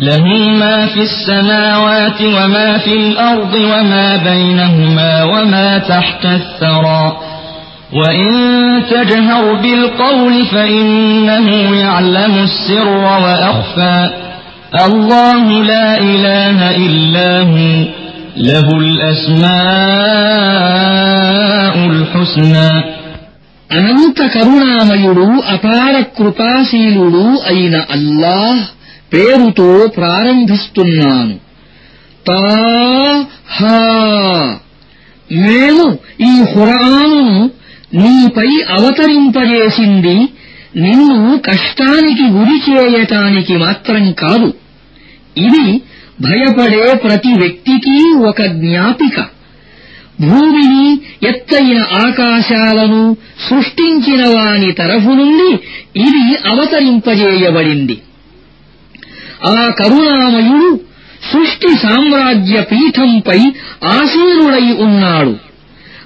له ما في السماوات وما في الأرض وما بينهما وما تحت الثرى وإن تجهر بالقول فإنه يعلم السر وأخفى الله لا إله إلا هو له الأسماء الحسنى అనంత కరుణామయుడు అపార కృపాశీలుడు అయిన అల్లాహ్ పేరుతో ప్రారంభిస్తున్నాను. తాహా మేము ఈ హురాను నీపై అవతరింపజేసింది నిన్ను కష్టానికి గురి చేయటానికి మాత్రం కాదు. ఇది భయపడే ప్రతి వ్యక్తికి ఒక జ్ఞాపిక. భూమిని ఎత్తైన ఆకాశాలను సృష్టించిన వాని తరఫు నుండి ఇది అవతరింపజేయబడింది. ఆ కరుణామయుడు సృష్టి సామ్రాజ్య పీఠంపై ఆసీనుడై ఉన్నాడు.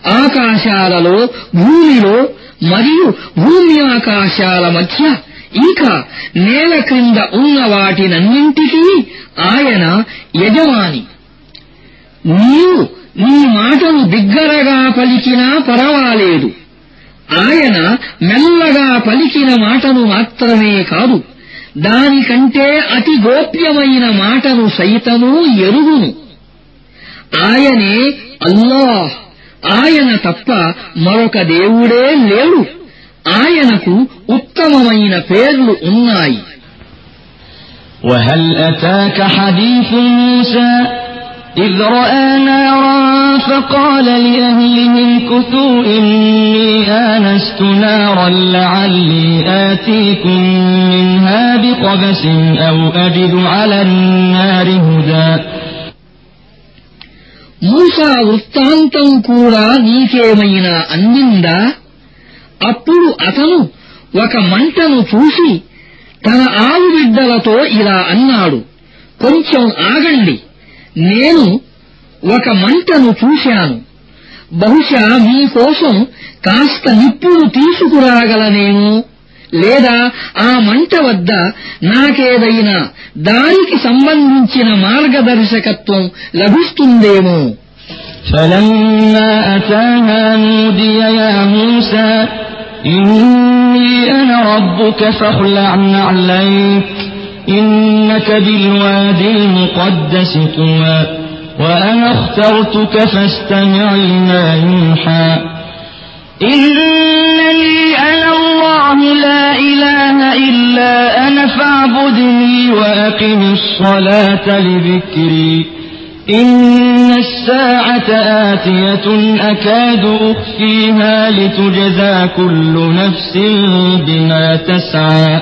ఆకాశాలలో భూమిలో మరియు భూమి ఆకాశాల మధ్య ఇంకా నేల క్రింద ఉన్న వాటినన్నింటికీ ఆయన యజమాని. నీవు నీ మాటను బిగ్గరగా పలికినా పరవాలేదు. ఆయన మెల్లగా పలికిన మాటను మాత్రమే కాదు. దానికంటే అతి గోప్యమైన మాటను సైతము ఎరుగును ఆయనే అల్లాహ్ ఆయన తప్ప మరొక దేవుడే లేడు ఆయనకు ఉత్తమమైన పేర్లు ఉన్నాయి وهل أتاك حديث موسى إذ رأى نارا فقال لأهلهم كثوا إني آنست نارا لعلي آتيكم منها بقبس أو أجد على النار هدى మూసా వృత్తాంతం కూడా నీకేమైనా అందిందా అప్పుడు అతను ఒక మంటను చూసి తన ఆవుబిడ్డలతో ఇలా అన్నాడు కొంచెం ఆగండి నేను ఒక మంటను చూశాను బహుశా మీకోసం కాస్త నిప్పులు తీసుకురాగలనేమో లేదా ఆ మంట వద్ద నాకేదైనా దానికి సంబంధించిన మార్గదర్శకత్వం లభిస్తుందేమో فلما أتاها نودي يا موسى إني أنا ربك فاخلع نعليك إنك بالواد المقدس طوى وأنا اخترتك فاستمع لما يوحى. إنني أنا الله لا إله إلا أنا فاعبدني وأقم الصلاة لذكري. إن الساعة آتية أكاد أخفيها لتجزى كل نفس بما تسعى.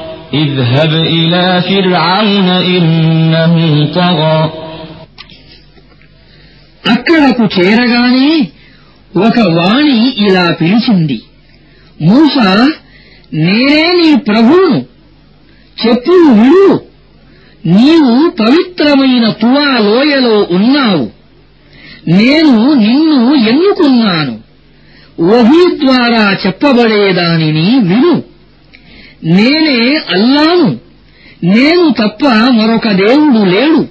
اذهب إلى فرعون إنه طغى అక్కడకు చేరగానే ఒక వాణి ఇలా పిలిచింది మూస నేనే నీ ప్రభువును చెప్పులు విడు నీవు పవిత్రమైన తువా లోయలో ఉన్నావు నేను నిన్ను ఎన్నుకున్నాను వహీ ద్వారా చెప్పబడేదానిని విను నేనే అల్లాను. నేను తప్ప మరొక దేవుడు లేడు.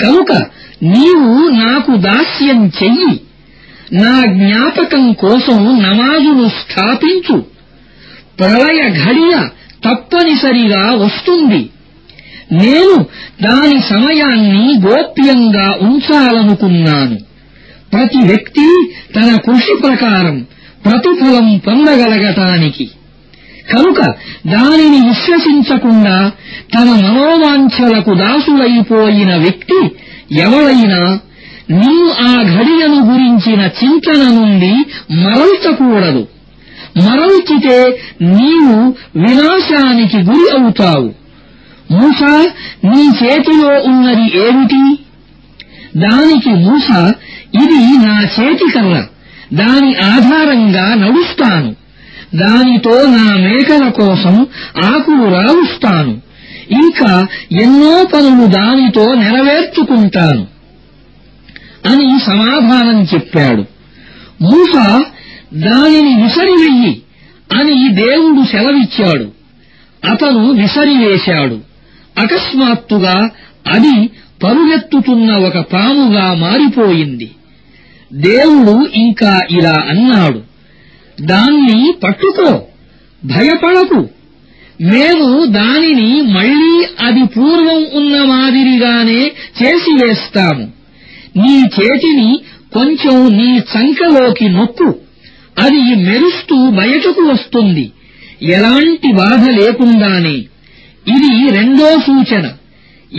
కనుక నీవు నాకు దాస్యం చెయ్యి. నా జ్ఞాపకం కోసం నమాజును స్థాపించు. ప్రళయ ఘడియ తప్పనిసరిగా వస్తుంది. నేను దాని సమయాన్ని గోప్యంగా ఉంచాలనుకున్నాను. ప్రతి వ్యక్తి తన కృషి ప్రకారం ప్రతిఫలం పొందగలగటానికి. కనుక దానిని విశ్వసించకుండా తన మనోవాంఛలకు దాసులైపోయిన వ్యక్తి ఎవడైనా నీవు ఆ ఘడియను గురించిన చింతన నుండి మరల్చకూడదు. మరల్చితే నీవు వినాశానికి గురి అవుతావు. మూస నీ చేతిలో ఉన్నది ఏమిటి? దానికి మూస ఇది నా చేతికర్ర దాని ఆధారంగా నడుస్తాను. దానితో నా మేకల కోసం ఆకులు రావుస్తాను ఇంకా ఎన్నో పనులు దానితో నెరవేర్చుకుంటాను అని సమాధానం చెప్పాడు. మూస దానిని విసరివెయ్యి అని దేవుడు సెలవిచ్చాడు. అతను విసరివేశాడు. అకస్మాత్తుగా అది పరుగెత్తుతున్న ఒక పాముగా మారిపోయింది. దేవుడు ఇంకా ఇలా అన్నాడు. దాన్ని పట్టుకో. భయపడకు. మేము దానిని మళ్ళీ అది పూర్వం ఉన్న మాదిరిగానే చేసివేస్తాము నీ చేతిని కొంచెం నీ చంకలోకి నొక్కు. అది మెరుస్తూ బయటకు వస్తుంది. ఎలాంటి బాధ లేకుండానే. ఇది రెండో సూచన.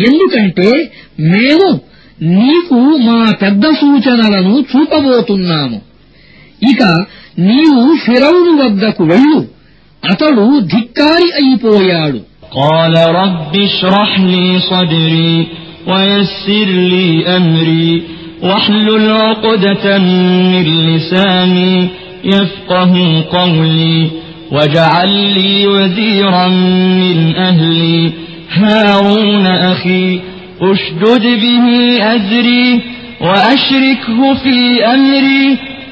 ఎందుకంటే మేము నీకు మా పెద్ద సూచనలను చూపబోతున్నాము. ఇక నీవు ఫిరౌను వద్దకు వెళ్ళు అతడు ధిక్కారి అయిపోయాడు قال رب اشرح لي صدري ويسر لي أمري واحلل عقدة من لساني يفقه قولي واجعل لي وزيرا من أهلي هارون أخي اشدد به أزري وأشركه في أمري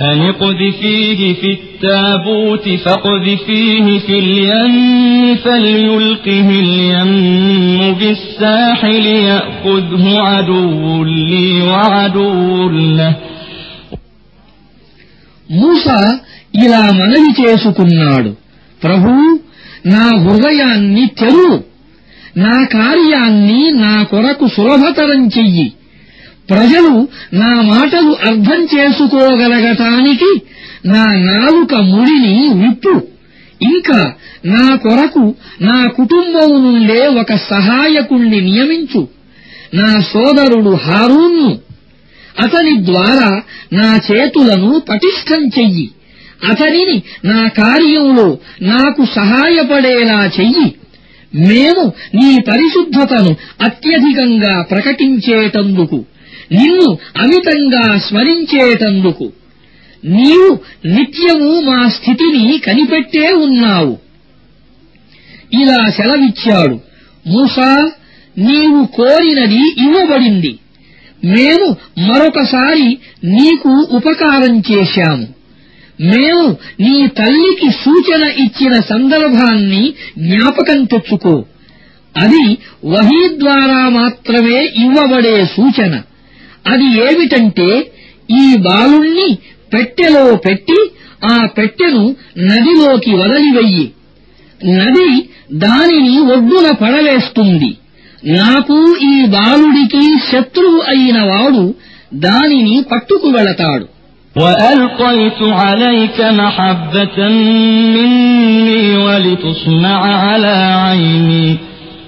أن اقذفيه في التابوت فاقذفيه في اليم فليلقه اليم بالساحل يأخذه عدو لي وعدو له మూస ఇలా మనవి చేసుకున్నాడు ప్రభూ నా హృదయాన్ని తెరువు నా కార్యాన్ని నా కొరకు సులభతరం చెయ్యి ప్రజలు నా మాటలు అర్థం చేసుకోగలగటానికి నా నాలుక ముడిని విప్పు. ఇంకా నా కొరకు నా కుటుంబం నుండే ఒక సహాయకుణ్ణి నియమించు. నా సోదరుడు హారూన్ను. అతని ద్వారా నా చేతులను పటిష్టం చెయ్యి. అతనిని నా కార్యంలో నాకు సహాయపడేలా చెయ్యి. మేము నీ పరిశుద్ధతను అత్యధికంగా ప్రకటించేటందుకు. నిన్ను అమితంగా స్మరించేటందుకు నీవు నిత్యము మా స్థితిని కనిపెట్టే ఉన్నావు. ఇలా సెలవిచ్చాడు. మూసా నీవు కోరినది ఇవ్వబడింది. మేము మరొకసారి నీకు ఉపకారం చేశాము. మేము నీ తల్లికి సూచన ఇచ్చిన సందర్భాన్ని జ్ఞాపకం తెచ్చుకో. అది వహీ ద్వారా మాత్రమే ఇవ్వబడే సూచన. అది ఏమిటంటే ఈ బాలుణ్ణి పెట్టెలో పెట్టి ఆ పెట్టెను నదిలోకి వదిలివెయ్యి నది దానిని ఒడ్డున పడవేస్తుంది నాకు ఈ బాలుడికి శత్రువు అయిన వాడు దానిని పట్టుకు వెళతాడు وألقيت عليك محبة مني ولتصنع على عيني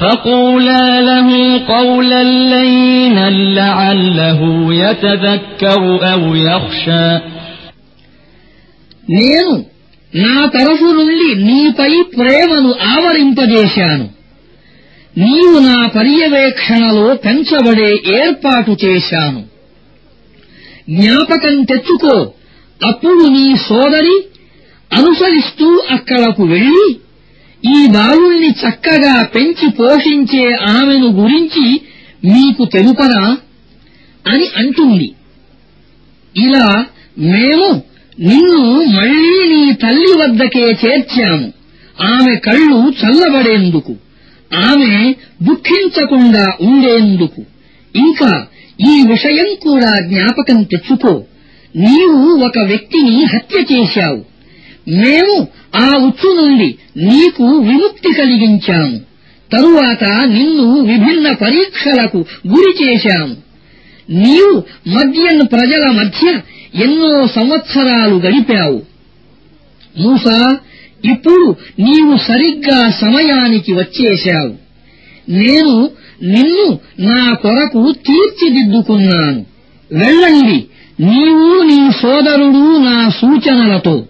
فقولا له قولا لينا لعله يتذكر أو يخشى నేను నా తరఫు నుండి నీపై ప్రేమను ఆవరింపజేశాను నీవు నా పర్యవేక్షణలో పెంచబడే ఏర్పాటు చేశాను జ్ఞాపకం తెచ్చుకో అప్పుడు నీ సోదరి అనుసరిస్తూ అక్కడకు వెళ్లి ఈ బాలుల్ని చక్కగా పెంచి పోషించే ఆమెను గురించి మీకు తెలుపనా అని అంటుంది. ఇలా మేము నిన్ను మళ్ళీ నీ తల్లి వద్దకే చేర్చాము. ఆమె కళ్ళు చల్లబడేందుకు ఆమె దుఃఖించకుండా ఉండేందుకు. ఇంకా ఈ విషయం కూడా జ్ఞాపకం తెచ్చుకో. నీవు ఒక వ్యక్తిని హత్య చేశావు. మేము ఆ ఉచ్చు నుండి నీకు విముక్తి కలిగించాము. తరువాత నిన్ను విభిన్న పరీక్షలకు గురి చేశాము. నీవు మద్యన్ ప్రజల మధ్య ఎన్నో సంవత్సరాలు గడిపావు. మూసా ఇప్పుడు నీవు సరిగ్గా సమయానికి వచ్చేశావు. నేను నిన్ను నా కొరకు తీర్చిదిద్దుకున్నాను. వెళ్ళండి నీవు నీ సోదరుడు నా సూచనలతో.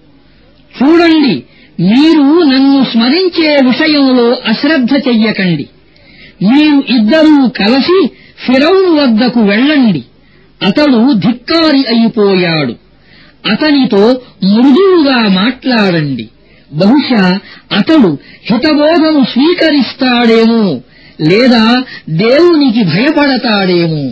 చూడండి మీరు నన్ను స్మరించే విషయంలో అశ్రద్ధ చెయ్యకండి. మీరు ఇద్దరూ కలిసి ఫిరౌను వద్దకు వెళ్ళండి. అతడు ధిక్కారి అయిపోయాడు. అతనితో మృదువుగా మాట్లాడండి. బహుశా అతడు హితబోధను స్వీకరిస్తాడేమో లేదా దేవునికి భయపడతాడేమో.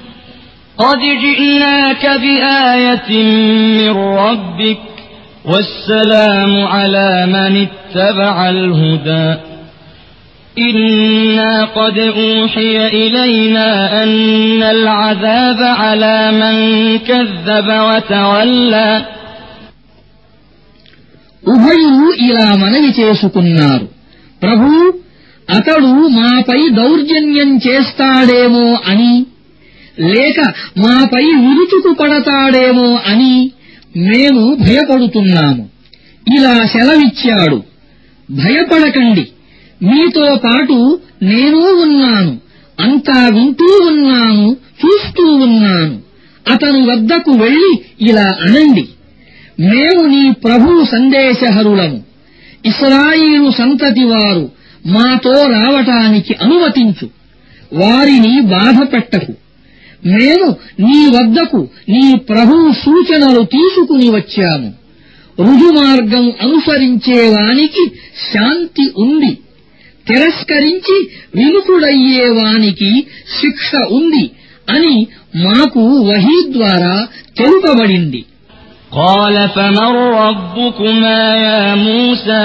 قد جئناك بآية من ربك والسلام على من اتبع الهدى إنا قد أوحي إلينا أن العذاب على من كذب وتولى ఉభయులు ఇలా మనవి చేసుకున్నారు ప్రభూ అతడు మాపై దౌర్జన్యం చేస్తాడేమో అని లేక మాపై ఉరుచుకు పడతాడేమో అని మేము భయపడుతున్నాము. ఇలా సెలవిచ్చాడు. భయపడకండి. మీతో పాటు నేను ఉన్నాను. అంతా వింటూ ఉన్నాను చూస్తూ ఉన్నాను. అతను వద్దకు వెళ్ళి ఇలా అనండి. మేము నీ ప్రభు సందేశహరులము. ఇస్రాయిలు సంతతి వారు మాతో రావటానికి అనుమతించు. వారిని బాధపెట్టకు. మేము నీ వద్దకు నీ ప్రభు సూచనలు తీసుకుని వచ్చాము రుజుమార్గం అనుసరించేవానికి శాంతి ఉంది తిరస్కరించి విముఖుడయ్యేవానికి శిక్ష ఉంది అని మాకు వహీ ద్వారా తెలుపబడింది قال فمن ربكما يا موسى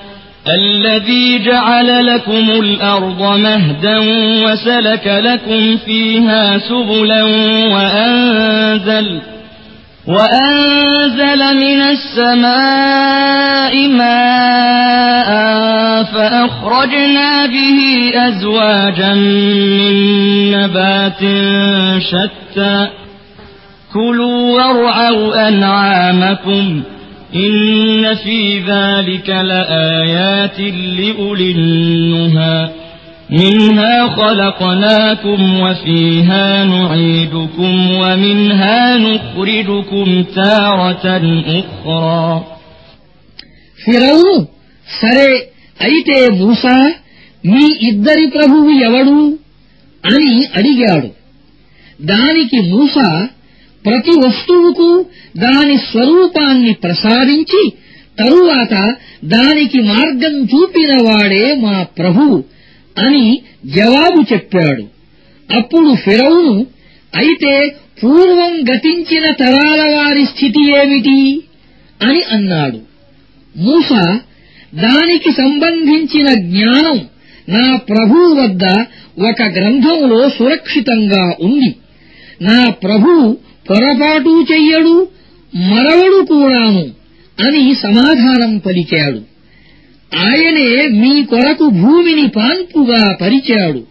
الذي جعل لكم الأرض مهدا وسلك لكم فيها سبلا وأنزل وأنزل من السماء ماء فأخرجنا به أزواجا من نبات شتى كلوا وارعوا أنعامكم إن في ذلك لآيات لأولي النهى منها خلقناكم وفيها نعيدكم ومنها نخرجكم تارة أخرى ఫిరౌను సరే అయితే మూసా మీ ఇద్దరి ప్రభువు ఎవడు అని అడిగాడు దానికి మూసా ప్రతి వస్తువుకు దాని స్వరూపాన్ని ప్రసాదించి తరువాత దానికి మార్గం చూపినవాడే మా ప్రభువు అని జవాబు చెప్పాడు. అప్పుడు ఫిరౌను అయితే పూర్వం గతించిన తరాల వారి స్థితి ఏమిటి? అని అన్నాడు. మూస దానికి సంబంధించిన జ్ఞానం నా ప్రభువు వద్ద ఒక గ్రంథంలో సురక్షితంగా ఉంది. నా ప్రభువు పొరపాటు చెయ్యడు మరవడు కూడాను అని సమాధానం పలికాడు. ఆయనే మీ కొరకు భూమిని పాన్పుగా పరిచాడు.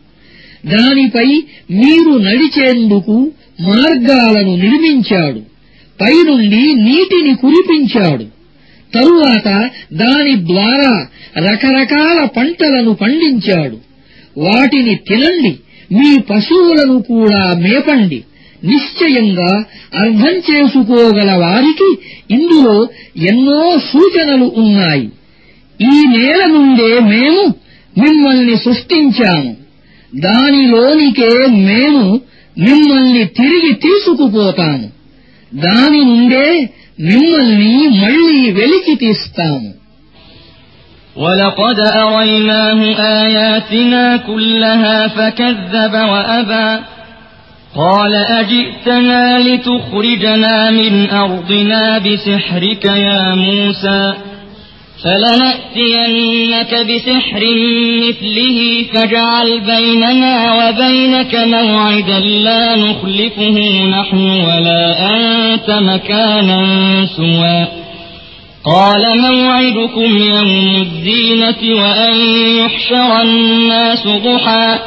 దానిపై మీరు నడిచేందుకు మార్గాలను నిర్మించాడు. పైనుండి నీటిని కురిపించాడు. తరువాత దాని ద్వారా రకరకాల పంటలను పండించాడు. వాటిని తినండి మీ పశువులను కూడా మేపండి. నిశ్చయంగా అర్థం చేసుకోగల వారికి ఇందులో ఎన్నో సూచనలు ఉన్నాయి ఈ నేల నుండే మేము మిమ్మల్ని సృష్టించాము దానిలోనికే మేము మిమ్మల్ని తిరిగి తీసుకుపోతాము దాని నుండే మిమ్మల్ని మళ్లీ వెలికి తీస్తాము ولقد أريناه آياتنا كلها فكذب وأبى قال أجئتنا لتخرجنا من أرضنا بسحرك يا موسى فلنأتينك بسحر مثله فاجعل بيننا وبينك موعدا لا نخلفه نحن ولا أنت مكانا سوى. قال موعدكم يوم الزينة وأن يحشر الناس ضحى.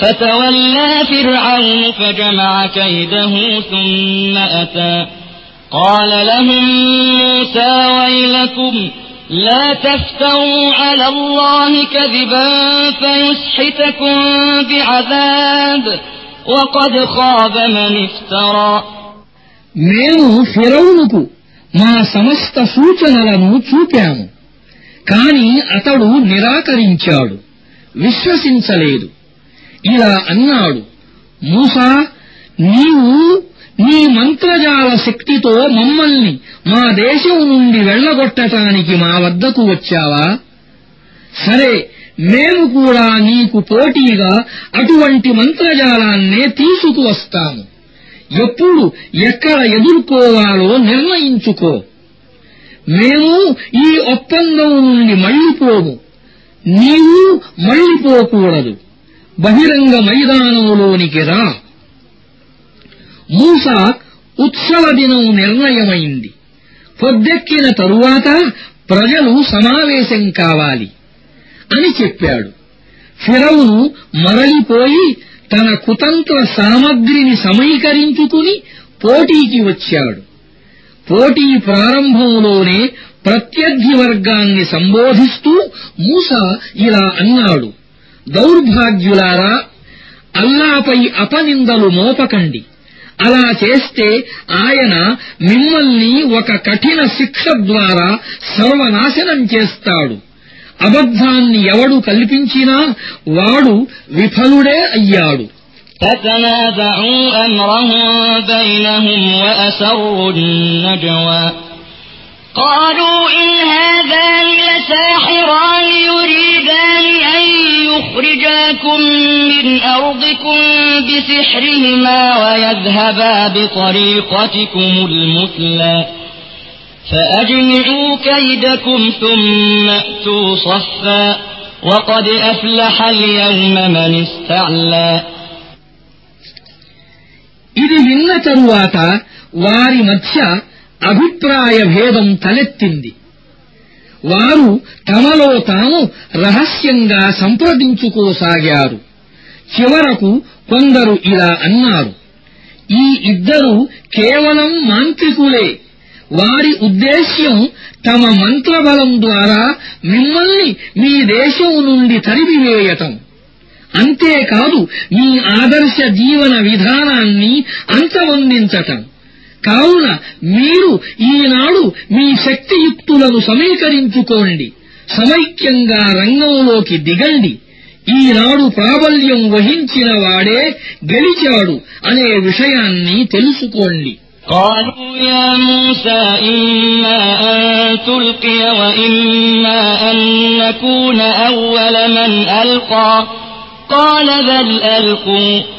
فتولى فرعون فجمع كيده ثم أتى قال لهم موسى ويلكم لا تفتروا على الله كذبا فيسحتكم بعذاب وقد خاب من افترى మేము ఫిరౌనుకు మా సమస్త సూచనలను చూపాము కాని అతడు నిరాకరించాడు విశ్వసించలేదు ఇలా అన్నాడు. మూసా నీవు నీ మంత్రజాల శక్తితో మమ్మల్ని మా దేశం నుండి వెళ్ళగొట్టటానికి మా వద్దకు వచ్చావా? సరే మేము కూడా నీకు పోటీగా అటువంటి మంత్రజాలాన్నే తీసుకువస్తాము ఎప్పుడు ఎక్కడ ఎదుర్కోవాలో నిర్ణయించుకో. మేము ఈ ఒప్పందం నుండి మళ్ళిపోము నీవు మళ్ళిపోకూడదు బహిరంగ మైదానంలోనికి రా. మూసా ఉత్సవ దినం నిర్ణయమైంది. పొద్దెక్కిన తరువాత ప్రజలు సమావేశం కావాలి అని చెప్పాడు. ఫిరవును మరలిపోయి తన కుతంత్ర సామగ్రిని సమీకరించుకుని పోటీకి వచ్చాడు. పోటీ ప్రారంభంలోనే ప్రత్యర్థి వర్గాన్ని సంబోధిస్తూ మూస ఇలా అన్నాడు. దౌర్భాగ్యులారా అల్లాపై అపనిందలు మోపకండి అలా చేస్తే ఆయన మిమ్మల్ని ఒక కఠిన శిక్ష ద్వారా సర్వనాశనం చేస్తాడు అబద్ధాన్ని ఎవడు కల్పించినా వాడు విఫలుడే అయ్యాడు فتنازعوا أمرهم بينهم وأسروا النجوى قالوا إن هذان لساحران يريدان أن يخرجاكم من أرضكم بسحرهما ويذهبا بطريقتكم المثلى فأجمعوا كيدكم ثم أتوا صفا وقد أفلح اليوم من استعلى ఇది విన్న తరువాత వారి మధ్య అభిప్రాయ భేదం తలెత్తింది వారు తమలో తాము రహస్యంగా సంప్రదించుకోసాగారు. చివరకు కొందరు ఇలా అన్నారు. ఈ ఇద్దరు కేవలం మాంత్రికులే. వారి ఉద్దేశ్యం తమ మంత్రబలం ద్వారా మిమ్మల్ని మీ దేశం నుండి తరిమివేయటం. అంతేకాదు మీ ఆదర్శ జీవన విధానాన్ని అంతమొందించటం. కావున మీరు ఈనాడు మీ శక్తియుక్తులను సమీకరించుకోండి. సమైక్యంగా రంగంలోకి దిగండి. ఈనాడు ప్రాబల్యం వహించిన వాడే గెలిచాడు అనే విషయాన్ని తెలుసుకోండి. قالوا يا موسى إما أن تلقي وإما أن نكون أول من ألقى. قال بل ألقوا.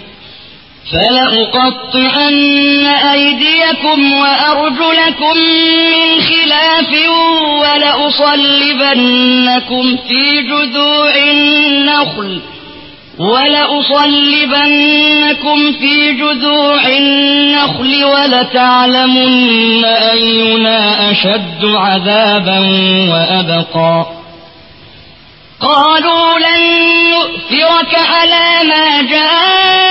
فلأقطعن أيديكم وأرجلكم من خلاف ولأصلبنكم في جذوع النخل ولأصلبنكم في جذوع النخل ولتعلمن أينا أشد عذابا وأبقى قالوا لن نؤثرك على ما جاءنا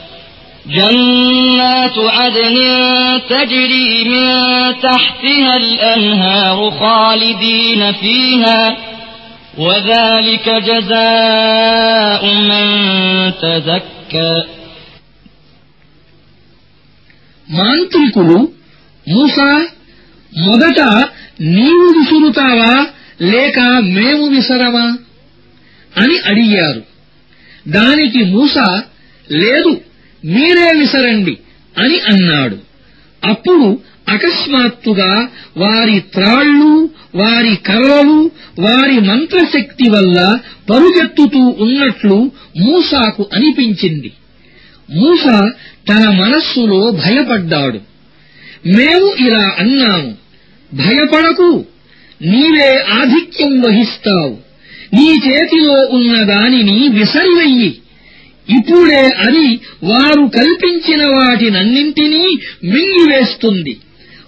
جنات عدن تجري من تحتها الأنهار خالدين فيها وذلك جزاء من تزكى మాంత్రికులు మూసా మొదట నీవు విసురుతావా లేక మేము విసరమా అని అడిగారు దానికి మూస లేదు మీరే విసరండి అని అన్నాడు. అప్పుడు అకస్మాత్తుగా వారి త్రాళ్ళు వారి కర్రలు వారి మంత్రశక్తి వల్ల పరుగెత్తుతూ ఉన్నట్లు మూసాకు అనిపించింది. మూస తన మనస్సులో భయపడ్డాడు. మేము ఇలా అన్నాము. భయపడకు. నీవే ఆధిక్యం వహిస్తావు. నీ చేతిలో ఉన్న దానిని విసరివెయ్యి. ఇప్పుడే అది వారు కల్పించిన వాటినన్నింటినీ మింగివేస్తుంది.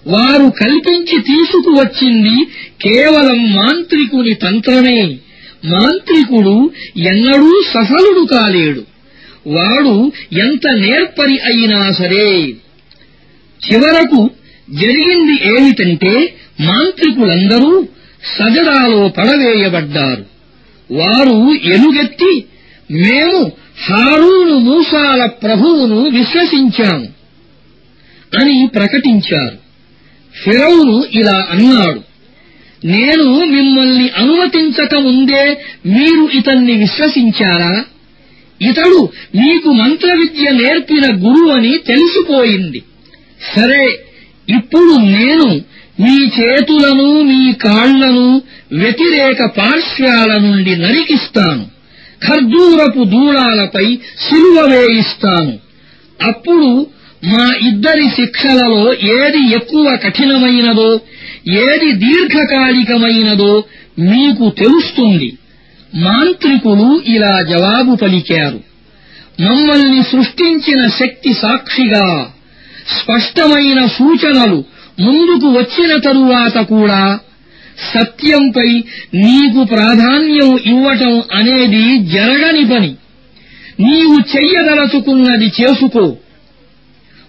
వారు కల్పించి తీసుకువచ్చింది కేవలం మాంత్రికుని తంత్రమే. మాంత్రికుడు ఎన్నడూ సఫలుడు కాలేడు. వాడు ఎంత నేర్పరి అయినా సరే. చివరకు జరిగింది ఏమిటంటే మాంత్రికులందరూ సజడాలో పడవేయబడ్డారు. వారు ఎలుగెత్తి మేము హారూను మూసాల ప్రభువును విశ్వసించాము అని ప్రకటించారు. ఫిరౌను ఇలా అన్నాడు నేను మిమ్మల్ని అనుమతించక ముందే మీరు ఇతన్ని విశ్వసించారా? ఇతడు మీకు మంత్ర విద్య నేర్పిన గురువని తెలిసిపోయింది. సరే ఇప్పుడు నేను మీ చేతులను మీ కాళ్ళను వ్యతిరేక పార్శ్వాల నుండి నరికిస్తాను. ఖర్దూరపు దూడాలపై సిలువ వేయిస్తాను. అప్పుడు మా ఇద్దరి శిక్షలలో ఏది ఎక్కువ కఠినమైనదో ఏది దీర్ఘకాలికమైనదో మీకు తెలుస్తుంది. మాంత్రికులు ఇలా జవాబు పలికారు. మమ్మల్ని సృష్టించిన శక్తి సాక్షిగా స్పష్టమైన సూచనలు ముందుకు వచ్చిన తరువాత కూడా సత్యంపై నీకు ప్రాధాన్యం ఇవ్వటం అనేది జరగని పని. నీవు చెయ్యదలచుకున్నది చేసుకో.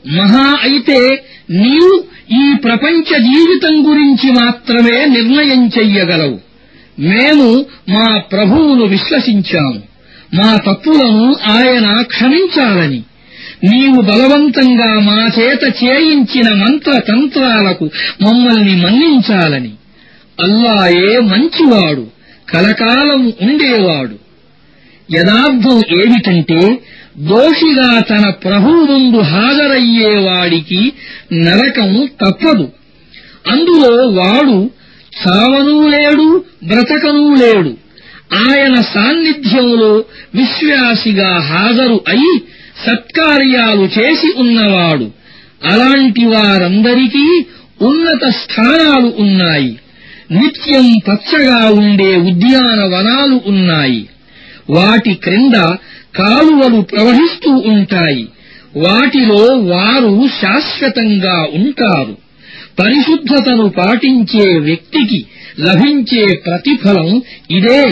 మహా అయితే నీవు ఈ ప్రపంచ జీవితం గురించి మాత్రమే నిర్ణయం చెయ్యగలవు. మేము మా ప్రభువును విశ్వసించాము. మా తప్పులను ఆయన క్షమించాలని. నీవు బలవంతంగా మా చేత చేయించిన మంత్రతంత్రాలకు మమ్మల్ని మన్నించాలని. అల్లాయే మంచివాడు కలకాలం ఉండేవాడు. యథార్థం ఏమిటంటే దోషిగా తన ప్రభువు ముందు హాజరయ్యేవాడికి నరకం తప్పదు. అందులో వాడు చావనూ లేడు బ్రతకనూ లేడు. ఆయన సాన్నిధ్యంలో విశ్వాసిగా హాజరు అయి సత్కార్యాలు చేసి ఉన్నవాడు. అలాంటి వారందరికీ ఉన్నత స్థానాలు ఉన్నాయి. నిత్యం పచ్చగా ఉండే ఉద్యానవనాలు ఉన్నాయి వాటి క్రింద కాలువలు ప్రవహిస్తూ ఉంటాయి వాటిలో వారు శాశ్వతంగా ఉంటారు పరిశుద్ధతను పాటించే వ్యక్తికి లభించే ప్రతిఫలం ఇదే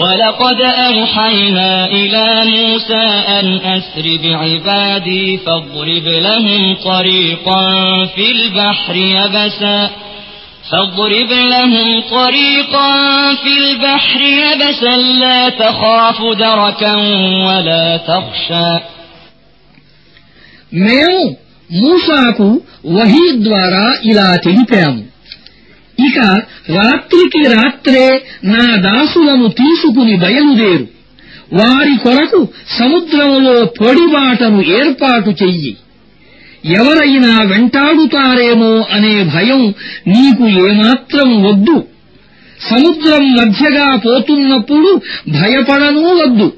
ولقد أوحينا إلى موسى أن أسر بعبادي فاضرب لهم طريقا في البحر يبسا فاضرب لهم طريقا في البحر يبسا لا تخاف دركا ولا تخشى మేము మూసాకు వహీ ద్వారా ఇలా తెలిపాము ఇక రాత్రికి రాత్రే నా దాసులను తీసుకుని బయలుదేరు వారి కొరకు సముద్రంలో పొడిబాటను ఏర్పాటు చెయ్యి ఎవరైనా వెంటాడుతారేమో అనే భయం నీకు ఏమాత్రం వద్దు సముద్రం మధ్యగా పోతున్నప్పుడు భయపడనూ వద్దు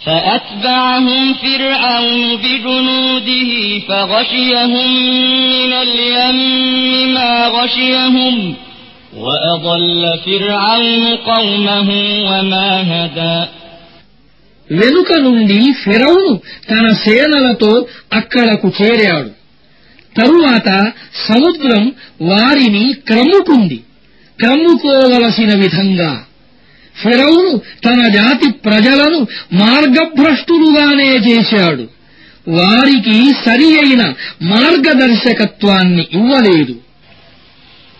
فأتبعهم فرعون بجنوده فغشيهم من اليم ما غشيهم وأضل فرعون قومه وما هدى వెనుక నుండి ఫిరౌను తన సేనలతో అక్కడకు చేరాడు. తరువాత సముద్రం వారిని క్రమ్ముకుంది. క్రమ్ముకోవలసిన విధంగా ఫిరౌను తన జాతి ప్రజలను మార్గభ్రష్టులుగానే చేశాడు. వారికి సరి అయిన మార్గదర్శకత్వాన్ని ఇవ్వలేదు.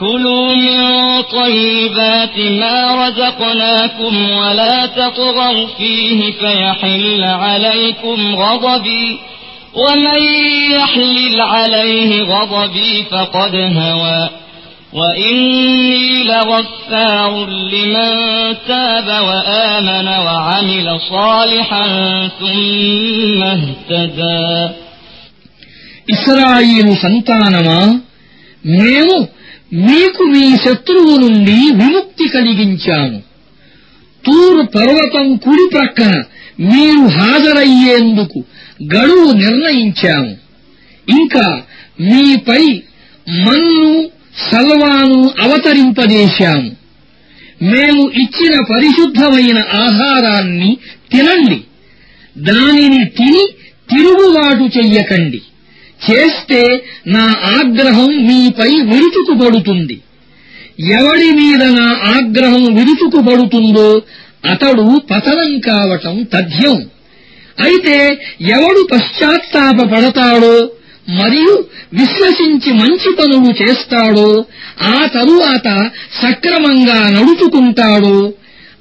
كلوا من طيبات ما رزقناكم ولا تطغوا فيه فيحل عليكم غضبي ومن يحلل عليه غضبي فقد هوى وإني لغفار لمن تاب وآمن وعمل صالحا ثم اهتدى ఇస్రాయిలు సంతానమా మేము మీకు మీ శత్రువు నుండి విముక్తి కలిగించాము తూరు పర్వతం కుడి ప్రక్కన మీరు హాజరయ్యేందుకు గడువు నిర్ణయించాము ఇంకా మీపై మన్ను సల్వాను అవతరింపజేశాము మేము ఇచ్చిన పరిశుద్ధమైన ఆహారాన్ని తినండి. దానిని తిని తిరుగుబాటు చెయ్యకండి. చేస్తే నా ఆగ్రహం మీపై విరుచుకుపడుతుంది. ఎవడి మీద నా ఆగ్రహం విరుచుకుపడుతుందో అతడు పతనం కావటం తథ్యం. అయితే ఎవడు పశ్చాత్తాపడతాడో మరియు విశ్వసించి మంచి పనులు చేస్తాడో ఆ తరువాత సక్రమంగా నడుచుకుంటాడో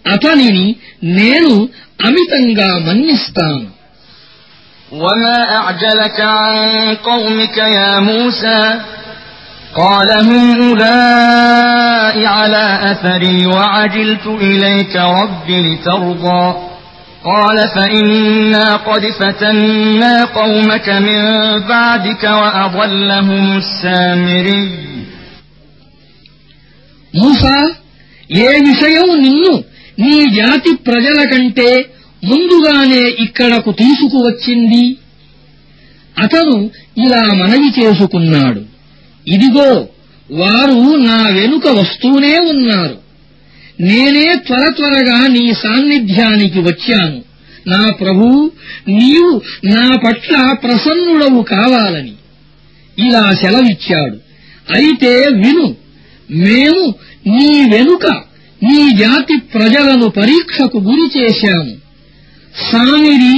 అతనిని నేను అమితంగా మన్నిస్తాను. وما أعجلك عن قومك يا موسى قال هم أولئك على أثري وعجلت إليك رب لترضى قال فإنا قد فتنا قومك من بعدك وأضلهم السامري మూసా ఏ విషయం నిన్ను నీ జాతి ప్రజల కంటే ముందుగానే ఇక్కడకు తీసుకువచ్చింది. అతను ఇలా మనవి చేసుకున్నాడు. ఇదిగో వారు నా వెనుక వస్తూనే ఉన్నారు. నేనే త్వర త్వరగా నీ సాన్నిధ్యానికి వచ్చాను. నా ప్రభూ నీవు నా పట్ల ప్రసన్నుడవు కావాలని. ఇలా సెలవిచ్చాడు. అయితే విను మేము నీ వెనుక నీ జాతి ప్రజలను పరీక్షకు గురి చేశాము. సామిరి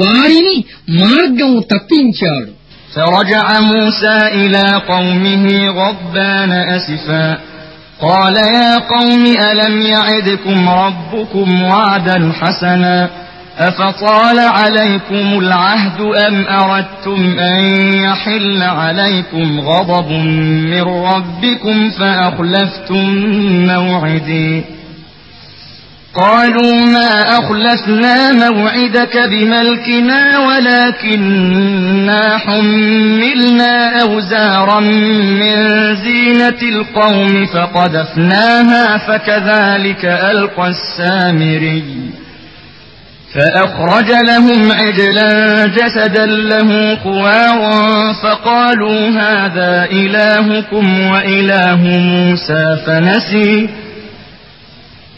వారిని మార్గం తప్పించాడు فرجع موسى إلى قومه غضبان أسفا قال يا قوم ألم يعدكم ربكم وعدا حسنا أفطال عليكم العهد أم أردتم أن يحل عليكم غضب من ربكم فأخلفتم موعدي قالوا ما أخلفنا موعدك بملكنا ولكننا حملنا أوزارا من زينة القوم فقذفناها فكذلك ألقى السامري فأخرج لهم عجلا جسدا له خوار فقالوا هذا إلهكم وإله موسى فنسي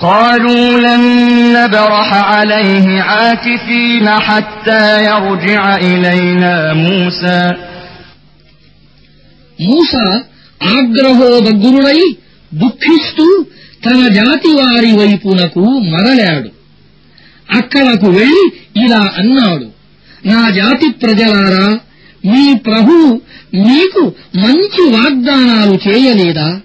قالوا لن نبرح عليه عاكفين حتى يرجع إلينا موسى. మూసా ఆగ్రహోదగ్గురుడై దుఃఖిస్తూ తన జాతి వారి వైపునకు మరలాడు. అక్కడకు వెళ్ళి ఇలా అన్నాడు నా జాతి ప్రజలారా మీ ప్రభు మీకు మంచి వాగ్దానాలు చేయలేదా?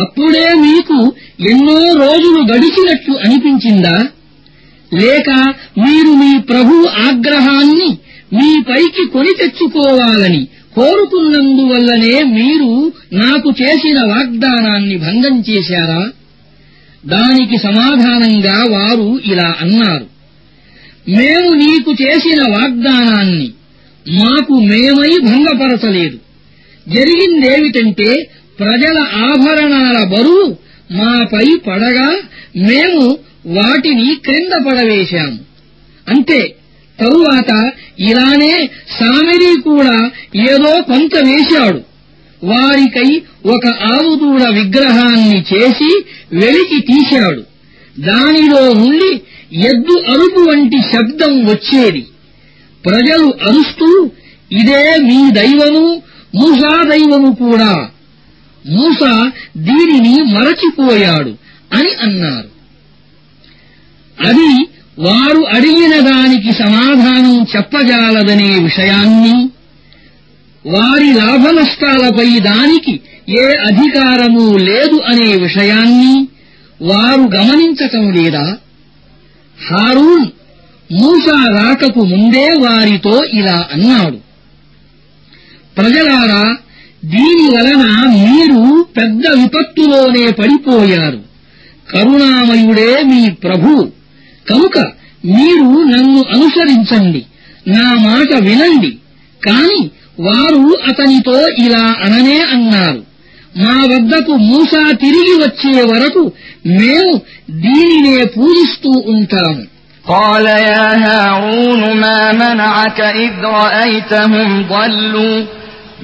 అప్పుడే మీకు ఎన్నో రోజులు గడిచినట్లు అనిపించిందా? లేక మీరు మీ ప్రభు ఆగ్రహాన్ని మీ పైకి కొని తెచ్చుకోవాలని కోరుకున్నందువల్లనే మీరు నాకు చేసిన వాగ్దానాన్ని భంగం చేశారా? దానికి సమాధానంగా వారు ఇలా అన్నారు. మేము నీకు చేసిన వాగ్దానాన్ని మాకు మేమై భంగపరచలేదు. జరిగిందేమిటంటే ప్రజల ఆభరణాల బరువు మాపై పడగా మేము వాటిని క్రింద పడవేశాము. అంతే తరువాత ఇలానే సామిరి కూడా ఏదో కొంత వేశాడు. వారికై ఒక ఆవుదూడ విగ్రహాన్ని చేసి వెలికి తీశాడు. దానిలో నుండి ఎద్దు అరుపు వంటి శబ్దం వచ్చేది. ప్రజలు అరుస్తూ ఇదే మీ దైవము మూసా దైవము కూడా మూస దీనిని మరచిపోయాడు అని అన్నారు. అది వారు అడిగిన దానికి సమాధానం చెప్పజాలదనే విషయాన్ని వారి లాభనష్టాలపై దానికి ఏ అధికారమూ లేదు అనే విషయాన్ని వారు గమనించటం లేదా? హారూన్ మూసా రాకకు ముందే వారితో ఇలా అన్నాడు. ప్రజలారా దీని వలన మీరు పెద్ద విపత్తులోనే పడిపోయారు కరుణామయుడే మీ ప్రభు కనుక మీరు నన్ను అనుసరించండి నా మాట వినండి కాని వారు అతనితో ఇలా అననే అన్నారు మా వద్దకు మూసా తిరిగి వచ్చే వరకు మేము దీనినే పూజిస్తూ ఉంటాము قال يا هارون ما منعك إذ رأيتهم ضلوا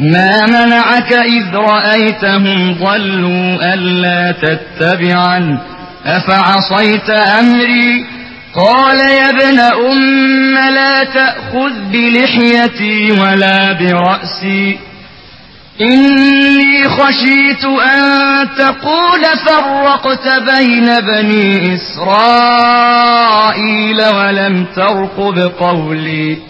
ما منعك إذ رأيتهم ضلوا ألا تتبعا أفعصيت أمري قال يا ابن أم لا تأخذ بلحيتي ولا برأسي إني خشيت أن تقول فرقت بين بني إسرائيل ولم ترقب قولي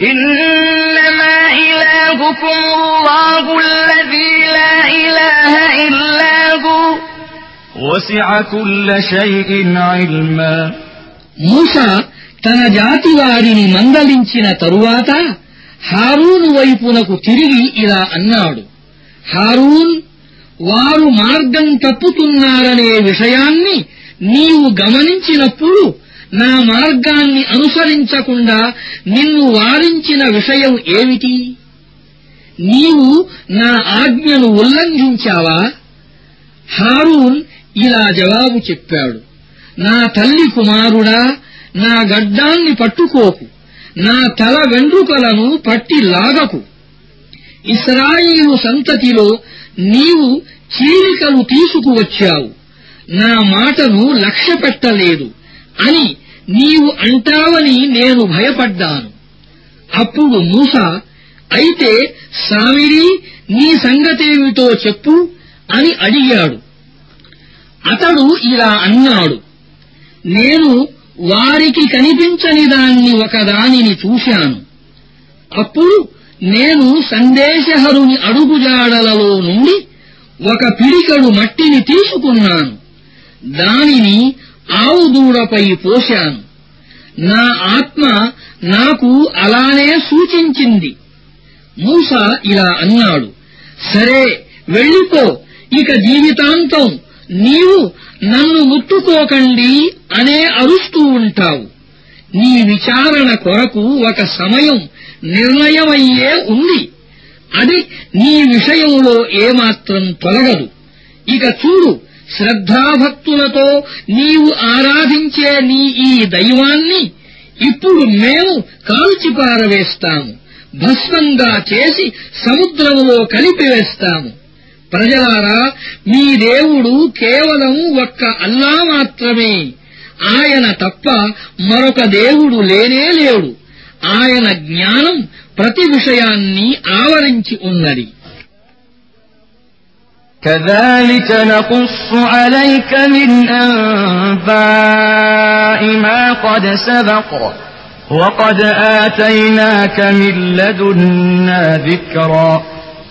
إنما إلهكم الله الذي لا إله إلا هو وسع كل شيء علما మూసా తన జాతి వారిని మందలించిన తరువాత హారూను వైపునకు తిరిగి ఇలా అన్నాడు హారూన్ వారు మార్గం తప్పుతున్నారనే విషయాన్ని నీవు గమనించినప్పుడు నా మార్గాన్ని అనుసరించకుండా నిన్ను వారించిన విషయం ఏమిటి? నీవు నా ఆజ్ఞను ఉల్లంఘించావా? హారూన్ ఇలా జవాబు చెప్పాడు. నా తల్లి కుమారుడా నా గడ్డాన్ని పట్టుకోకు. నా తల వెండ్రుకలను పట్టి లాగకు. ఇస్రాయిలు సంతతిలో నీవు చీలికలు తీసుకువచ్చావు. నా మాటను లక్ష్యపెట్టలేదు అని నీవు అంటావని నేను భయపడ్డాను. అప్పుడు మూస అయితే సామిడి నీ సంగతేమిటో చెప్పు అని అడిగాడు. అతడు ఇలా అన్నాడు నేను వారికి కనిపించని దాన్ని ఒకదానిని చూశాను. అప్పుడు నేను సందేశహరుని అడుగుజాడలలో నుండి ఒక పిడికడు మట్టిని తీసుకున్నాను. దానిని ఆవు దూడపై పోశాను. నా ఆత్మ నాకు అలానే సూచించింది. మూస ఇలా అన్నాడు సరే వెళ్ళిపో. ఇక జీవితాంతం నీవు నన్ను ముట్టుకోకండి అనే అరుస్తూ ఉంటావు. నీ విచారణ కొరకు ఒక సమయం నిర్ణయమయ్యే ఉంది. అది నీ విషయంలో ఏమాత్రం తొలగదు. ఇక చూడు శ్రద్ధాభక్తులతో నీవు ఆరాధించే నీ ఈ దైవాన్ని ఇప్పుడు మేము కాల్చిపారవేస్తాము భస్మంగా చేసి సముద్రములో కలిపివేస్తాము. ప్రజలారా మీ దేవుడు కేవలం ఒక్క అల్లా మాత్రమే. ఆయన తప్ప మరొక దేవుడు లేనే లేడు. ఆయన జ్ఞానం ప్రతి విషయాన్ని ఆవరించి ఉన్నది. كذلك نقص عليك من أنباء ما قد سبق وقد آتيناك من لدنا ذكرا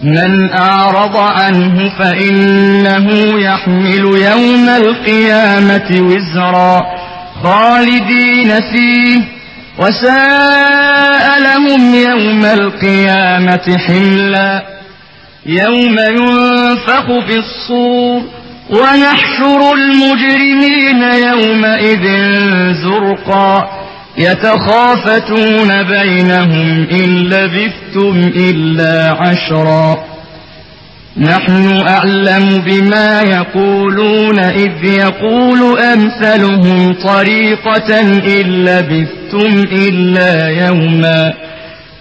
من أعرض عنه فإنه يحمل يوم القيامة وزرا خالدين فيه وساء لهم يوم القيامة حملا يوم ينفخ في الصور ونحشر المجرمين يومئذ زرقا. يتخافتون بينهم إن لبثتم إلا عشرا. نحن أعلم بما يقولون إذ يقول أمثلهم طريقة إن لبثتم إلا يوما.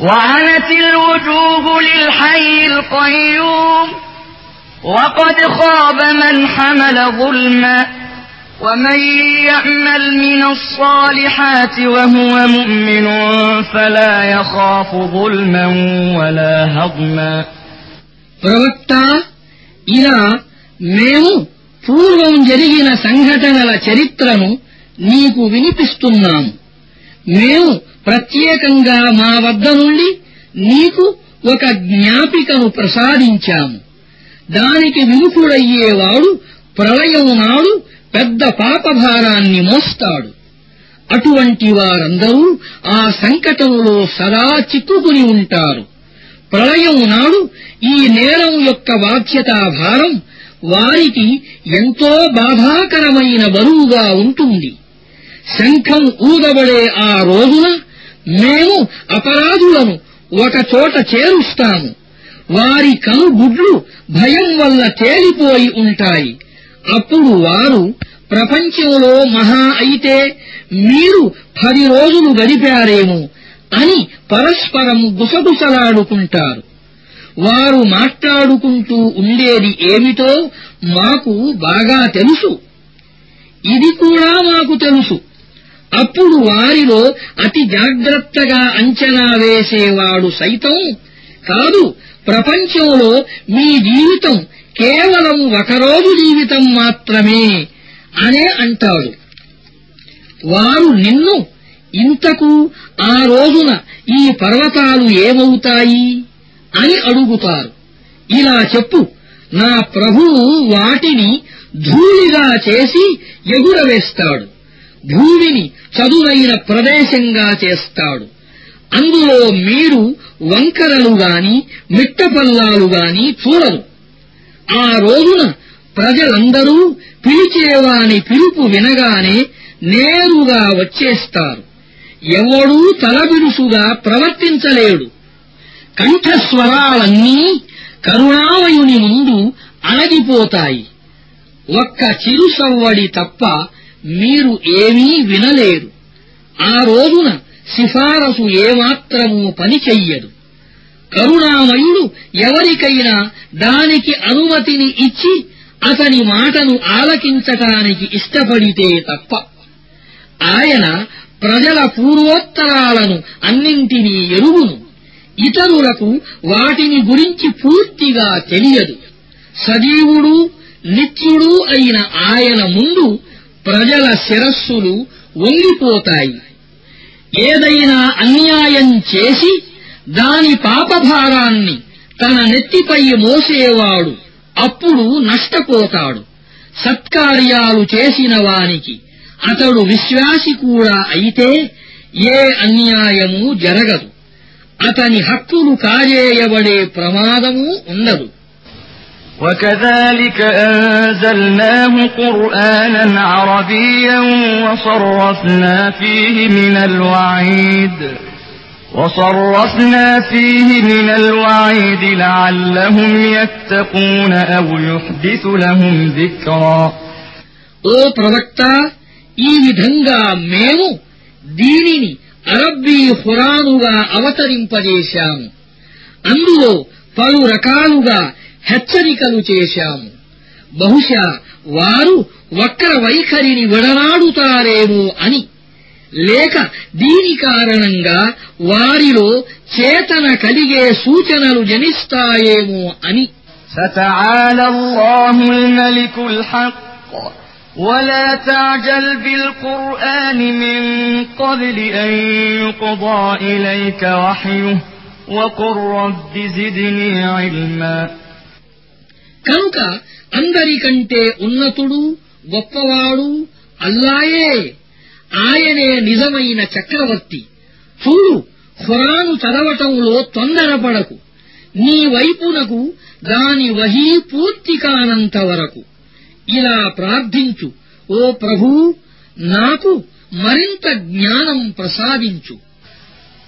وعنت الوجوه للحي القيوم وقد خاب من حمل ظلما ومن يعمل من الصالحات وهو مؤمن فلا يخاف ظلما ولا هضما ప్రవక్త ఇలా మేము పూర్వం జరిగిన సంఘటనల చరిత్రను నీకు వినిపిస్తున్నాము మేము ప్రత్యేకంగా మా వద్ద నుండి నీకు ఒక జ్ఞాపికను ప్రసాదించాము. దానికి విముఖుడయ్యేవాడు ప్రళయం నాడు పెద్ద పాపభారాన్ని మోస్తాడు. అటువంటి వారందరూ ఆ సంకటంలో సదా చిక్కుకుని ఉంటారు. ప్రళయం నాడు ఈ నేరం యొక్క బాధ్యతాభారం వారికి ఎంతో బాధాకరమైన బరువుగా ఉంటుంది. శంఖం ఊదబడే ఆ రోజున మేము అపరాధులను ఒకచోట చేరుస్తాము. వారి కనుగుడ్లు భయం వల్ల తేలిపోయి ఉంటాయి. అప్పుడు వారు ప్రపంచంలో మహా అయితే మీరు పది రోజులు గడిపారేమో అని పరస్పరం గుసగుసలాడుకుంటారు. వారు మాట్లాడుకుంటూ ఉండేది ఏమిటో మాకు బాగా తెలుసు. ఇది కూడా మాకు తెలుసు. అప్పుడు వారిలో అతి జాగ్రత్తగా అంచనా వేసేవాడు సైతం కాదు. ప్రపంచంలో మీ జీవితం కేవలం ఒకరోజు జీవితం మాత్రమే అనే అంటాడు. వారు నిన్ను ఇంతకు ఆ రోజున ఈ పర్వతాలు ఏమవుతాయి అని అడుగుతారు. ఇలా చెప్పు నా ప్రభువు వాటిని ధూళిగా చేసి ఎగురవేస్తాడు. భూమిని చదునైన ప్రదేశంగా చేస్తాడు. అందులో మీరు వంకరలు గాని మిట్టపల్లాలు గాని చూడరు. ఆ రోజున ప్రజలందరూ పిలిచేవాని పిలుపు వినగానే నేరుగా వచ్చేస్తారు. ఎవడూ తలబిరుసుగా ప్రవర్తించలేడు. కంఠస్వరాలన్నీ కరుణామయుని ముందు అణగిపోతాయి ఒక్క చిరుసవ్వడి తప్ప మీరు ఏమీ వినలేరు. ఆ రోజున సిఫారసు ఏమాత్రమూ పనిచెయ్యదు కరుణామయుడు ఎవరికైనా దానికి అనుమతిని ఇచ్చి అతని మాటను ఆలకించటానికి ఇష్టపడితే తప్ప ఆయన ప్రజల పూర్వోత్తరాలను అన్నింటినీ ఎరుగును. ఇతరులకు వాటిని గురించి పూర్తిగా తెలియదు. సజీవుడు నిత్యుడు అయిన ఆయన ముందు ప్రజల శిరస్సులు వంగిపోతాయి. ఏదైనా అన్యాయం చేసి దాని పాపభారాన్ని తన నెత్తిపై మోసేవాడు అప్పుడు నష్టపోతాడు. సత్కార్యాలు చేసిన వానికి అతడు విశ్వాసి కూడా అయితే ఏ అన్యాయమూ జరగదు. అతని హక్కులు కాజేయబడే ప్రమాదమూ ఉండదు. وكذلك أنزلناه قرآنا عربيا وصرفنا فيه من الوعيد وصرفنا فيه من الوعيد لعلهم يتقون أو يحدث لهم ذكرا ఓ ప్రవక్త ఈ విధంగా మేము దీనిని అరబ్బీ ఖురానుగా అవతరింపజేశాము అందులో పలు రకాలుగా హెచ్చరికలు చేశాము బహుశా వారు వక్ర వైఖరిని విడనాడుతారేమో అని లేక దీని కారణంగా వారిలో చేతన కలిగే సూచనలు జనిస్తాయేమో అని فتعالى الله الملك الحق ولا تعجل بالقرآن من قبل أن يقضى إليك وحيه وقل رب زدني علما కనుక అందరికంటే ఉన్నతుడు గొప్పవాడు అల్లాయే. ఆయనే నిజమైన చక్రవర్తి. చూడు ఖురాను చదవటంలో తొందరపడకు. నీ వైపునకు దాని వహీ పూర్తి కానంత వరకు. ఇలా ప్రార్థించు. ఓ ప్రభూ నాకు మరింత జ్ఞానం ప్రసాదించు.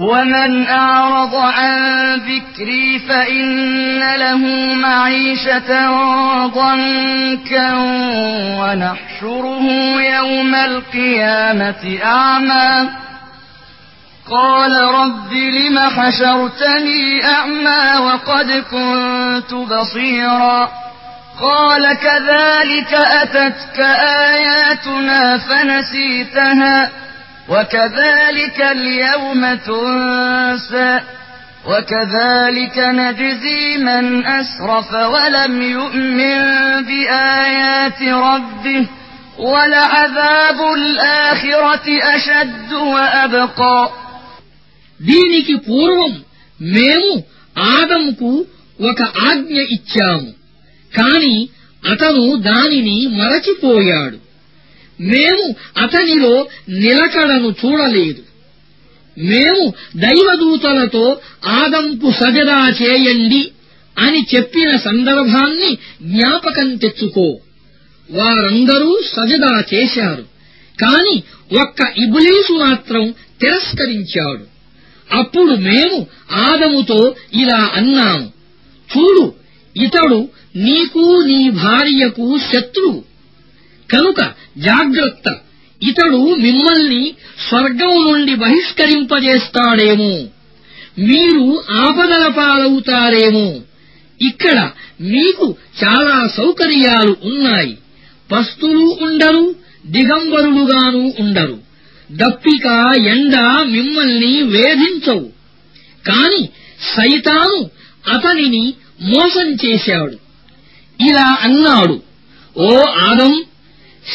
ومن أعرض عن ذكري فإن له معيشة ضنكا ونحشره يوم القيامة أعمى قال رب لم حشرتني أعمى وقد كنت بصيرا قال كذلك أتتك آياتنا فنسيتها وكذلك اليوم تنسى وكذلك نجزي من أسرف ولم يؤمن بآيات ربه ولعذاب الآخرة أشد وأبقى దీనికి పూర్వం మేము ఆదముకు ఒక ఆజ్ఞ ఇచ్చాము కాని అతను దానిని మరచిపోయాడు మేము అతనిలో నిలకడను చూడలేదు. మేము దైవదూతలతో ఆదంకు సజదా చేయండి అని చెప్పిన సందర్భాన్ని జ్ఞాపకం తెచ్చుకో. వారందరూ సజదా చేశారు. కాని ఒక్క ఇబులీసు మాత్రం తిరస్కరించాడు. అప్పుడు మేము ఆదముతో ఇలా అన్నాము. చూడు ఇతడు నీకు నీ భార్యకు శత్రువు. కనుక జాగ్రత్త. ఇతడు మిమ్మల్ని స్వర్గం నుండి బహిష్కరింపజేస్తాడేమో. మీరు ఆపదల పాలవుతారేమో. ఇక్కడ మీకు చాలా సౌకర్యాలు ఉన్నాయి. పస్తులు ఉండరు దిగంబరులుగాను ఉండరు. దప్పిక ఎండ మిమ్మల్ని వేధించవు. కాని సైతాను అతనిని మోసం చేశాడు. ఇలా అన్నాడు ఓ ఆదం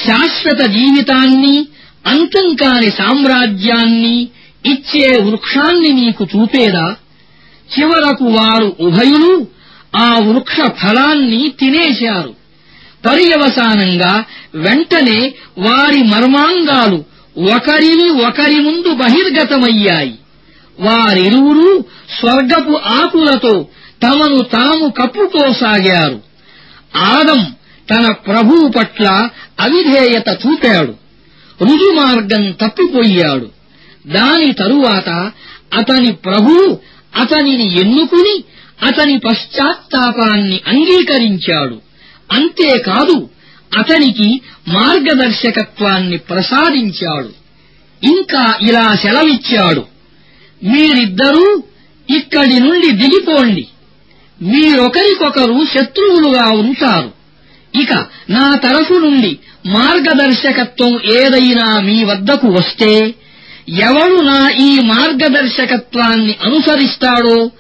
శాశ్వత జీవితాన్ని అంతం కాని సామ్రాజ్యాన్ని ఇచ్చే వృక్షాన్ని నీకు చూపేదా? చివరకు వారు ఉభయులు ఆ వృక్ష ఫలాన్ని తినేశారు. పర్యవసానంగా వెంటనే వారి మర్మాంగాలు ఒకరిని ఒకరి ముందు బహిర్గతమయ్యాయి. వారిరువురూ స్వర్గపు ఆకులతో తమను తాము కప్పుకోసాగారు. ఆదం తన ప్రభువు పట్ల అవిధేయత చూపాడు. రుజుమార్గం తప్పిపోయాడు. దాని తరువాత అతని ప్రభువు అతనిని ఎన్నుకుని అతని పశ్చాత్తాపాన్ని అంగీకరించాడు. అంతేకాదు అతనికి మార్గదర్శకత్వాన్ని ప్రసాదించాడు. ఇంకా ఇలా సెలవిచ్చాడు. మీరిద్దరూ ఇక్కడి నుండి దిగిపోండి. మీరొకరికొకరు శత్రువులుగా ఉంటారు. ఇక నా తరఫు నుండి మార్గదర్శకత్వం ఏదైనా మీ వద్దకు వస్తే ఎవడు నా ఈ మార్గదర్శకత్వాన్ని అనుసరిస్తాడో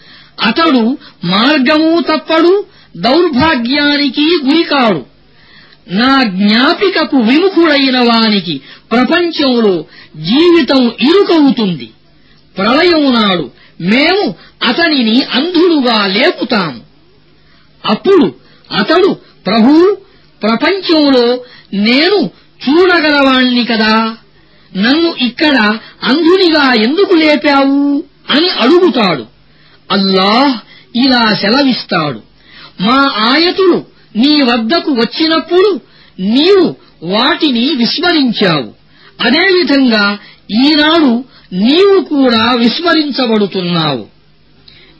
అతడు మార్గమూ తప్పడు దౌర్భాగ్యానికి గురికాడు. నా జ్ఞాపికకు విముఖుడైన వానికి ప్రపంచంలో జీవితం ఇరుకవుతుంది. ప్రళయం నాడు మేము అతనిని అంధుడుగా లేపుతాము. అప్పుడు అతడు ప్రభూ ప్రపంచంలో నేను చూడగలవాణ్ణి కదా. నన్ను ఇక్కడ అంధునిగా ఎందుకు లేపావు అని అడుగుతాడు. అల్లాహ్ ఇలా సెలవిస్తాడు. మా ఆయతులు నీ వద్దకు వచ్చినప్పుడు నీవు వాటిని విస్మరించావు. అదేవిధంగా ఈనాడు నీవు కూడా విస్మరించబడుతున్నావు.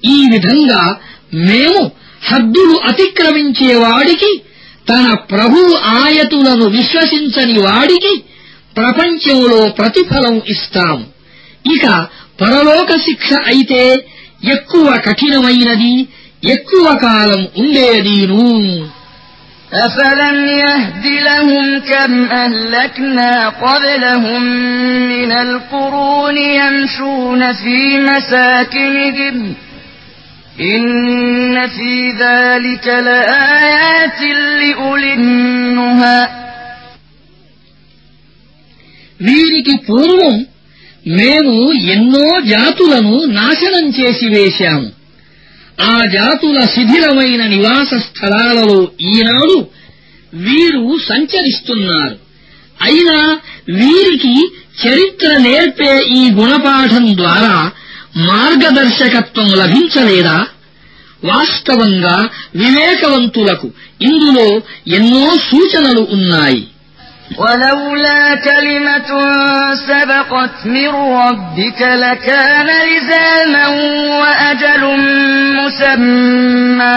ఈ విధంగా మేము హద్దులు అతిక్రమించేవాడికి తన ప్రభు ఆయతులను విశ్వసించని వాడికి ప్రపంచంలో ప్రతిఫలం ఇస్తాం ఇక పరలోక శిక్ష అయితే ఎక్కువ కఠినమైనది ఎక్కువ కాలం ఉండేదీను أفلم يهد لهم كم أهلكنا قبلهم من القرون يمشون في مساكنهم إن في ذلك لآيات لأولي النهى వీరికి పూర్వం మేము ఎన్నో జాతులను నాశనం చేసి వేశాము ఆ జాతుల శిథిలమైన నివాస స్థలాలలో ఈనాడు వీరు సంచరిస్తున్నారు అయినా వీరికి చరిత్ర నేర్పే ఈ గుణపాఠం ద్వారా మార్గదర్శకత్వం లభించలేదా వాస్తవంగా వివేకవంతులకు ఇందులో ఎన్నో సూచనలు ఉన్నాయి ولولا كلمة سبقت من ربك لكان لزاما وأجل مسمى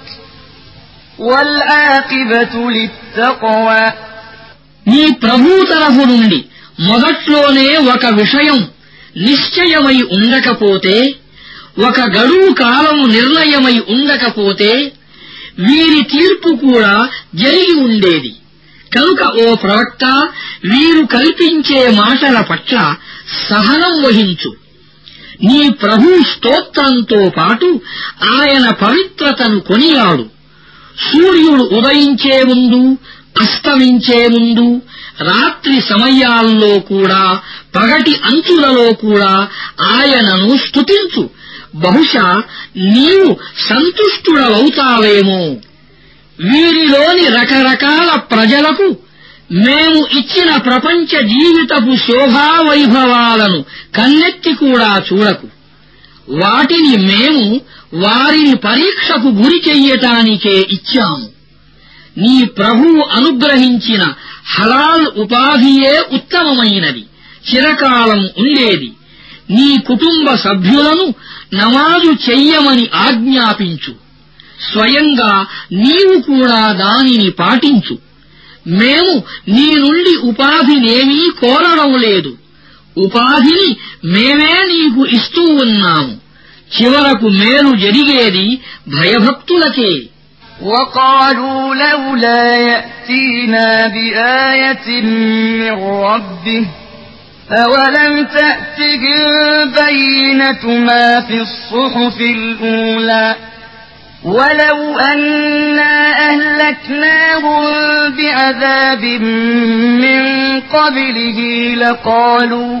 నీ ప్రభు తరఫు నుండి మొదట్లోనే ఒక విషయం నిశ్చయమై ఉండకపోతే ఒక గడువు కాలము నిర్ణయమై ఉండకపోతే వీరి తీర్పు కూడా జరిగి ఉండేది. కనుక ఓ ప్రవక్త వీరు కల్పించే మాటల పట్ల సహనం వహించు. నీ ప్రభు స్తోత్రంతో పాటు ఆయన పవిత్రతను కొనియాడు. సూర్యుడు ఉదయించే ముందు అస్తమించే ముందు రాత్రి సమయాల్లో కూడా పగటి అంచులలో కూడా ఆయనను స్తుతించు. బహుశా నీవు సంతుష్టుడవవుతావేమో వీరిలోని రకరకాల ప్రజలకు మేము ఇచ్చిన ప్రపంచ జీవితపు శోభావైభవాలను కన్నెత్తి కూడా చూడకు. వాటిని మేము వారిని పరీక్షకు గురి చెయ్యటానికే ఇచ్చాము. నీ ప్రభువు అనుగ్రహించిన హలాల్ ఉపాధియే ఉత్తమమైనది. చిరకాలం ఉండేది. నీ కుటుంబ సభ్యులను నమాజు చెయ్యమని ఆజ్ఞాపించు. స్వయంగా నీవు కూడా దానిని పాటించు. మేము నీ నుండి ఉపాధినేమీ కోరడం లేదు. ఉపాధిని మేమే నీకు ఇస్తూ ఉన్నాము. చివరకు మేలు జరిగేది భయభక్తులకే وقالوا لولا يأتينا بآية من ربه أولم تأتهم بينة ما في الصحف الأولى ولو أنا أهلكناهم بعذاب من قبله لقالوا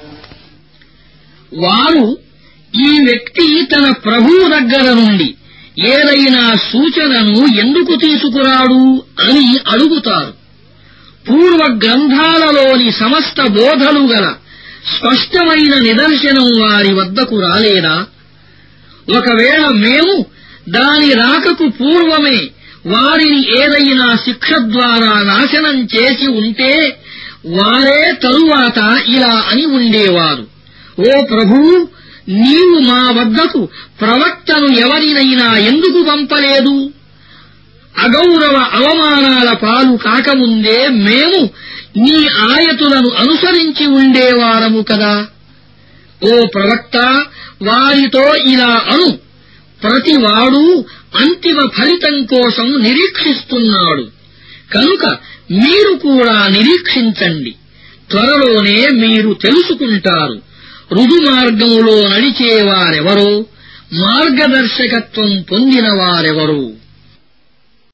వారు ఈ వ్యక్తి తన ప్రభువు దగ్గర నుండి ఏదైనా సూచనను ఎందుకు తీసుకురాడు అని అడుగుతారు. పూర్వ గ్రంథాలలోని సమస్త బోధలు గల స్పష్టమైన నిదర్శనం వారి వద్దకు రాలేదా? ఒకవేళ మేము దాని రాకకు పూర్వమే వారిని ఏదైనా శిక్ష ద్వారా నాశనం చేసి ఉంటే వారే తరువాత ఇలా అని ఉండేవారు. ఓ ప్రభూ నీవు మా వద్దకు ప్రవక్తను ఎవరినైనా ఎందుకు పంపలేదు? అగౌరవ అవమానాల పాలు కాకముందే మేము నీ ఆయతులను అనుసరించి ఉండేవారము కదా. ఓ ప్రవక్త వారితో ఇలా అను. ప్రతివాడు అంతిమ ఫలితం కోసం నిరీక్షిస్తున్నాడు. కనుక మీరు కూడా నిరీక్షించండి. త్వరలోనే మీరు తెలుసుకుంటారు. రుజుమార్గములో నడిచేవారెవరో మార్గదర్శకత్వం పొందినవారెవరో?